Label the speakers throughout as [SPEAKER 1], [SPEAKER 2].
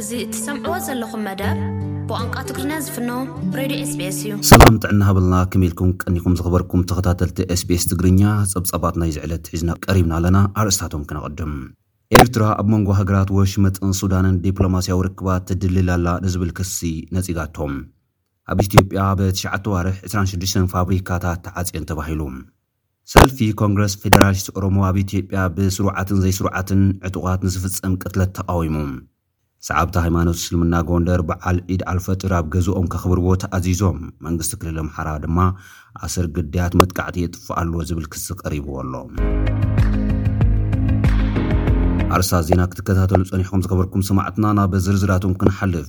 [SPEAKER 1] እዚ እትሰምዕዎ ዘለኹም መደብ ብቋንቋ ትግርኛ ዝፍኖ ሬድዮ ኤስቢኤስ እዩ።
[SPEAKER 2] ሰላም ጥዕና ሃበልና ከመይ ኢልኩም ቀኒኩም ዝኽበርኩም ተኸታተልቲ ኤስቢኤስ ትግርኛ ጸብጻባት ናይዚ ዕለት ሒዝና ቀሪብና ኣለና ኣርእስታቶም ክነቐድም ኤርትራ ኣብ መንጎ ሃገራት ወሽመጥን ሱዳንን ዲፕሎማስያዊ ርክባት ትድልድል ኣላ ንዝብል ክሲ ነጺጋቶም ኣብ ኢትዮጵያ ኣብ ትሽዓተ ኣዋርሕ ዕስራን ሽዱሽተን ፋብሪካታት ተዓጽየን ተባሂሉ ሰልፊ ኮንግረስ ፌደራሊስት ኦሮሞ ኣብ ኢትዮጵያ ብስሩዓትን ዘይስሩዓትን ዕጡቓት ንዝፍፀም ቅትለት ተቓዊሙ። ሰዓብቲ ሃይማኖት እስልምና ጎንደር በዓል ዒድ ኣልፈጥር ኣብ ገዝኦም ከኽብርዎ ተኣዚዞም። መንግስቲ ክልል ኣምሓራ ድማ ኣሰር ግዳያት መጥቃዕቲ የጥፍእ ኣሎ ዝብል ክሲ ቀሪብዎ ኣሎ። ኣርስታት ዜና ክትከታተሉ ፀኒሕኹም ዝኸበርኩም ሰማዕትና ናብ ዝርዝራቶም ክንሓልፍ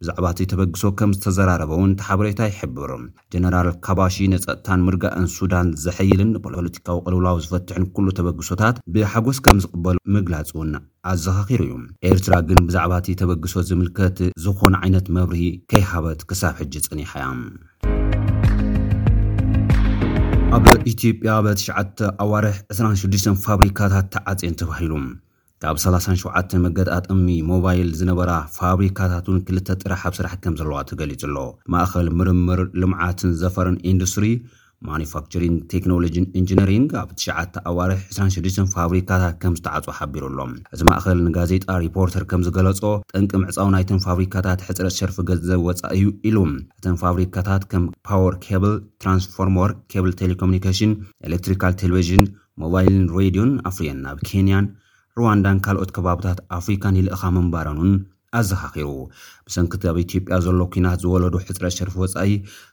[SPEAKER 2] ብዛዕባ እቲ ተበግሶ ከም ዝተዘራረበ እውን እቲ ሓበሬታ ይሕብር። ጀነራል ካባሺ ንጸጥታን ምርጋእን ሱዳን ዘሐይልን ንፖለቲካዊ ቅልውላው ዝፈትሕን ኩሉ ተበግሶታት ብሓጎስ ከም ዝቕበሎ ምግላጹ እውን ኣዘኻኺሩ እዩ። ኤርትራ ግን ብዛዕባ እቲ ተበግሶ ዝምልከት ዝኾነ ዓይነት መብርሂ ከይሃበት ክሳብ ሕጂ ጸኒሓ እያ። ኣብ ኢትዮጵያ ኣብ ትሽዓተ ኣዋርሕ ዕስራን ሽዱሽተን ፋብሪካታት ተዓጽየን ተባሂሉ። ካብ ሰላሳን ሸውዓተ መገጣጠሚ ሞባይል ዝነበራ ፋብሪካታት'ውን ክልተ ጥራሕ ኣብ ስራሕ ከም ዘለዋ ተገሊጹ ኣሎ። ማእኸል ምርምር፣ ልምዓትን ዘፈርን ኢንዱስትሪ፣ ማኑፋክቸሪንግ ቴክኖሎጂን ኢንጂነሪንግ ኣብ ትሽዓተ ኣዋርሕ ዕስራን ሽዱሽተን ፋብሪካታት ከም ዝተዓጽዋ ሓቢሩ ኣሎ። እቲ ማእኸል ንጋዜጣ ሪፖርተር ከም ዝገለጾ፣ ጠንቂ ምዕጻው ናይተን ፋብሪካታት ሕጽረት ሸርፊ ገንዘብ ወጻኢ'ዩ ኢሉ። እተን ፋብሪካታት ከም ፓወር ኬብል፣ ትራንስፎርሞር፣ ኬብል ቴሌኮሙኒኬሽን፣ ኤሌክትሪካል ቴሌቪዥን፣ ሞባይልን ሬድዮን ኣፍርየን ናብ ኬንያን ርዋንዳን ካልኦት ከባብታት ኣፍሪካን ይልእኻ ምንባረን እውን ኣዘኻኺሩ። ብሰንኪ እቲ ኣብ ኢትዮጵያ ዘሎ ኲናት ዝወለዶ ሕፅረት ሸርፊ ወፃኢ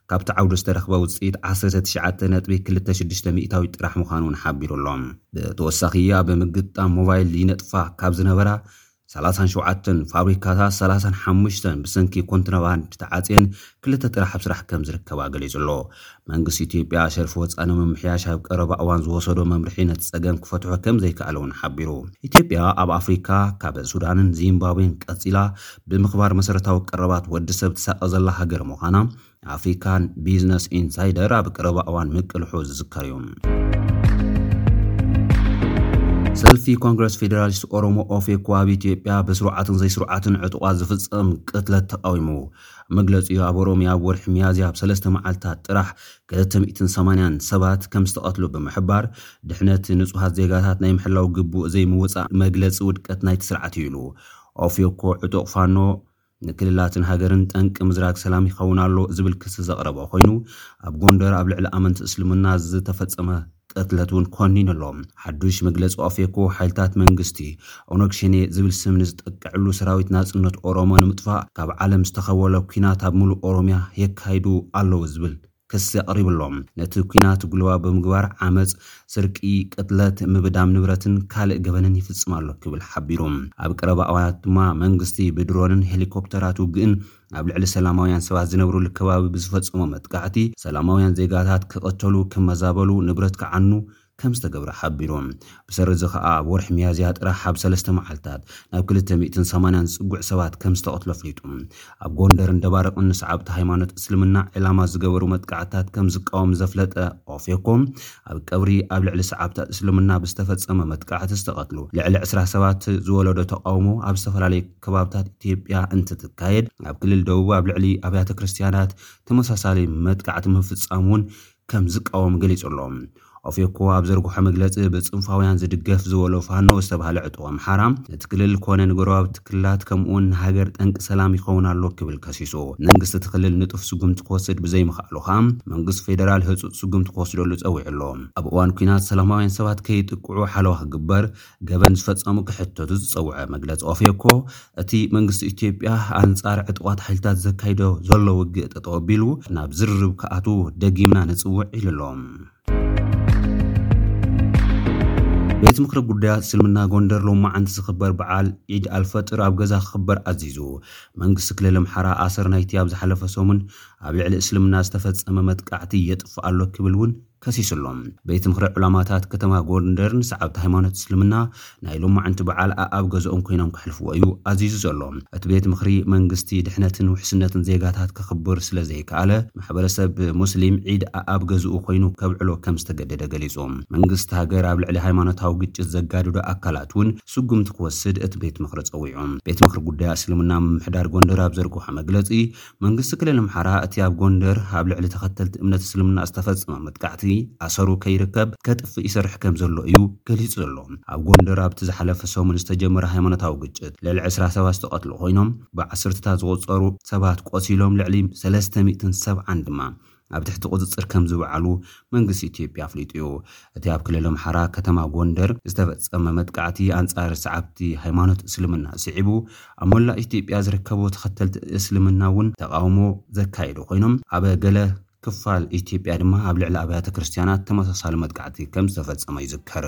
[SPEAKER 2] ካብቲ ዓውዲ ዝተረኽበ ውፅኢት ዓሰርተ ትሽዓተ ነጥቢ ክልተ ሽዱሽተ ሚኢታዊት ጥራሕ ምዃኑ እውን ሓቢሩ ኣሎ። ብተወሳኺ ኣብ ምግጣም ሞባይል ይነጥፋ ካብ ዝነበራ ሰላሳን ሸውዓተን ፋብሪካታት፣ ሰላሳን ሓሙሽተን ብሰንኪ ኮንትሮባንድ ተዓጽየን ክልተ ጥራሕ ኣብ ስራሕ ከም ዝርከባ ገሊጹ ኣሎ። መንግስቲ ኢትዮጵያ ሸርፊ ወጻኢ ንምምሕያሽ ኣብ ቀረባ እዋን ዝወሰዶ መምርሒ ነቲ ጸገም ክፈትሖ ከም ዘይከኣለ'ውን ሓቢሩ። ኢትዮጵያ ኣብ ኣፍሪካ ካብ ሱዳንን ዚምባብዌን ቀጺላ ብምኽባር መሰረታዊ ቀረባት ወዲ ሰብ ትሳቐ ዘላ ሃገር ምዃና፣ ኣፍሪካን ቢዝነስ ኢንሳይደር ኣብ ቀረባ እዋን ምቅልሑ ዝዝከር እዩ። ሰልፊ ኮንግረስ ፌዴራሊስት ኦሮሞ ኦፌኮ ኣብ ኢትዮጵያ ብስሩዓትን ዘይስሩዓትን ዕጡቓት ዝፍፀም ቅትለት ተቃዊሙ መግለፂ ኣብ ኦሮሚያ ኣብ ወርሒ ሚያዝያ ኣብ ሰለስተ መዓልትታት ጥራሕ 280 ሰባት ከም ዝተቐትሉ ብምሕባር ድሕነት ንጹሃት ዜጋታት ናይ ምሕላው ግቡእ ዘይምውፃእ መግለፂ ውድቀት ናይቲ ስርዓት እዩ ኢሉ ኦፌኮ ዕጡቕ ፋኖ ንክልላትን ሃገርን ጠንቂ ምዝራግ ሰላም ይኸውን ኣሎ ዝብል ክሲ ዘቕረበ ኮይኑ፣ ኣብ ጎንደር ኣብ ልዕሊ ኣመንቲ እስልምና ዝተፈጸመ ቅትለት እውን ኮኒኑ ኣሎ። ሓዱሽ መግለጺ ኦፌኮ፣ ሓይልታት መንግስቲ፣ ኦነግ ሸኔ ዝብል ስም ንዝጠቅዕሉ ሰራዊት ናጽነት ኦሮሞ ንምጥፋእ ካብ ዓለም ዝተኸወለ ኲናት ኣብ ምሉእ ኦሮሚያ የካይዱ ኣለዉ ዝብል ክሲ ኣቕሪቡ ኣሎ። ነቲ ኲናት ጉልባብ ብምግባር ዓመጽ፣ ስርቂ፣ ቅትለት፣ ምብዳም ንብረትን ካልእ ገበንን ይፍጽም ኣሎ ክብል ሓቢሩ። ኣብ ቀረባ እዋናት ድማ መንግስቲ ብድሮንን ሄሊኮፕተራት ውግእን ኣብ ልዕሊ ሰላማውያን ሰባት ዝነብርሉ ከባቢ ብዝፈጸሞ መጥቃዕቲ ሰላማውያን ዜጋታት ክቕተሉ፣ ክመዛበሉ፣ ንብረት ክዓኑ፣ ከም ዝተገብረ ሓቢሩ። ብሰሪ እዚ ከኣ ኣብ ወርሒ ሚያዝያ ጥራሕ ኣብ ሰለስተ መዓልታት ናብ ክልተ ሚእትን ሰማንያን ዝጽጉዕ ሰባት ከም ዝተቐትሉ ኣፍሊጡ። ኣብ ጎንደርን ደባርቕን ንሰዓብቲ ሃይማኖት እስልምና ዕላማ ዝገበሩ መጥቃዕትታት ከም ዝቃወም ዘፍለጠ ኦፌኮ፣ ኣብ ቀብሪ ኣብ ልዕሊ ሰዓብቲ እስልምና ብዝተፈጸመ መጥቃዕቲ ዝተቐትሉ ልዕሊ ዕስራ ሰባት ዝወለዶ ተቓውሞ ኣብ ዝተፈላለዩ ከባብታት ኢትዮጵያ እንትትካየድ ኣብ ክልል ደቡብ ኣብ ልዕሊ ኣብያተ ክርስትያናት ተመሳሳሊ መጥቃዕቲ ምፍጻሙ'ውን ከም ዝቃወም ገሊጹ ኣሎ። ኦፌኮ ኣብ ዘርግሖ መግለጺ፣ ብጽንፋውያን ዝድገፍ ዝበሎ ፋኖ ዝተባህለ ዕጡቕ ኣምሓራ፣ ነቲ ክልል ኮነ ንጎረባብቲ ክልላት ከምኡ'ውን ንሃገር ጠንቂ ሰላም ይኸውን ኣሎ ክብል ከሲሱ። መንግስቲ እቲ ክልል ንጡፍ ስጉምቲ ክወስድ ብዘይምኽኣሉ ከኣ፣ መንግስቲ ፌደራል ህጹጽ ስጉምቲ ክወስደሉ ጸዊዑ ኣሎ። ኣብ እዋን ኲናት ሰላማውያን ሰባት ከይጥቅዑ ሓለዋ ክግበር፣ ገበን ዝፈጸሙ ክሕተቱ ዝጸውዐ መግለጺ ኦፌኮ፣ እቲ መንግስቲ ኢትዮጵያ ኣንጻር ዕጡቓት ሓይልታት ዘካይዶ ዘሎ ውግእ ጠጠው ኣቢሉ ናብ ዝርርብ ክኣትዉ ደጊምና ንጽውዕ ኢሉ ኣሎ። ቤት ምኽሪ ጉዳያት እስልምና ጎንደር ሎማዓንቲ ዝኽበር በዓል ዒድ ኣልፈጥር ኣብ ገዛ ክኽበር ኣዚዙ። መንግስቲ ክልል ኣምሓራ ኣሰር ናይቲ ኣብ ዝሓለፈ ሰሙን ኣብ ልዕሊ እስልምና ዝተፈጸመ መጥቃዕቲ የጥፍእ ኣሎ ክብል እውን ከሲሱ ኣሎ። ቤት ምኽሪ ዑላማታት ከተማ ጎንደር ንሰዓብቲ ሃይማኖት እስልምና ናይ ሎማዕንቲ በዓል ኣኣብ ገዝኦም ኮይኖም ከሕልፍዎ እዩ ኣዚዙ ዘሎ። እቲ ቤት ምኽሪ መንግስቲ ድሕነትን ውሕስነትን ዜጋታት ከኽብር ስለዘይከኣለ ማሕበረሰብ ሙስሊም ዒድ ኣኣብ ገዝኡ ኮይኑ ከብዕሎ ከምዝተገደደ ገሊፁ። መንግስቲ ሃገር ኣብ ልዕሊ ሃይማኖታዊ ግጭት ዘጋድዱ ኣካላት እውን ስጉምቲ ክወስድ እቲ ቤት ምኽሪ ፀዊዑ። ቤት ምኽሪ ጉዳይ ኣስልምና ምምሕዳር ጎንደር ኣብ ዘርገሖ መግለፂ መንግስቲ ክልል ኣምሓራ እቲ ኣብ ጎንደር ኣብ ልዕሊ ተኸተልቲ እምነት እስልምና ዝተፈፀመ መጥቃዕቲ ኣሰሩ ከይርከብ ከጥፍእ ይሰርሕ ከምዘሎ እዩ ገሊፁ ዘሎ። ኣብ ጎንደር ኣብቲ ዝሓለፈ ሰሙን ዝተጀመረ ሃይማኖታዊ ግጭት ልዕሊ ዕስራ ሰባት ዝተቐትሉ ኮይኖም ብዓሰርተታት ዝቑፀሩ ሰባት ቆሲሎም ልዕሊ ሰለስተ ሚእትን ሰብዓን ድማ ኣብ ትሕቲ ቁፅፅር ከምዝወዓሉ መንግስቲ ኢትዮጵያ ኣፍሊጡ እዩ። እቲ ኣብ ክልል ኣምሓራ ከተማ ጎንደር ዝተፈፀመ መጥቃዕቲ ኣንፃር ሰዓብቲ ሃይማኖት እስልምና ስዒቡ ኣብ መላእ ኢትዮጵያ ዝርከቡ ተኸተልቲ እስልምና እውን ተቓውሞ ዘካየዱ ኮይኖም ኣብ ገለ ክፋል ኢትዮጵያ ድማ ኣብ ልዕሊ ኣብያተ ክርስትያናት ተመሳሳሊ መጥቃዕቲ ከምዝተፈፀመ ይዝከር።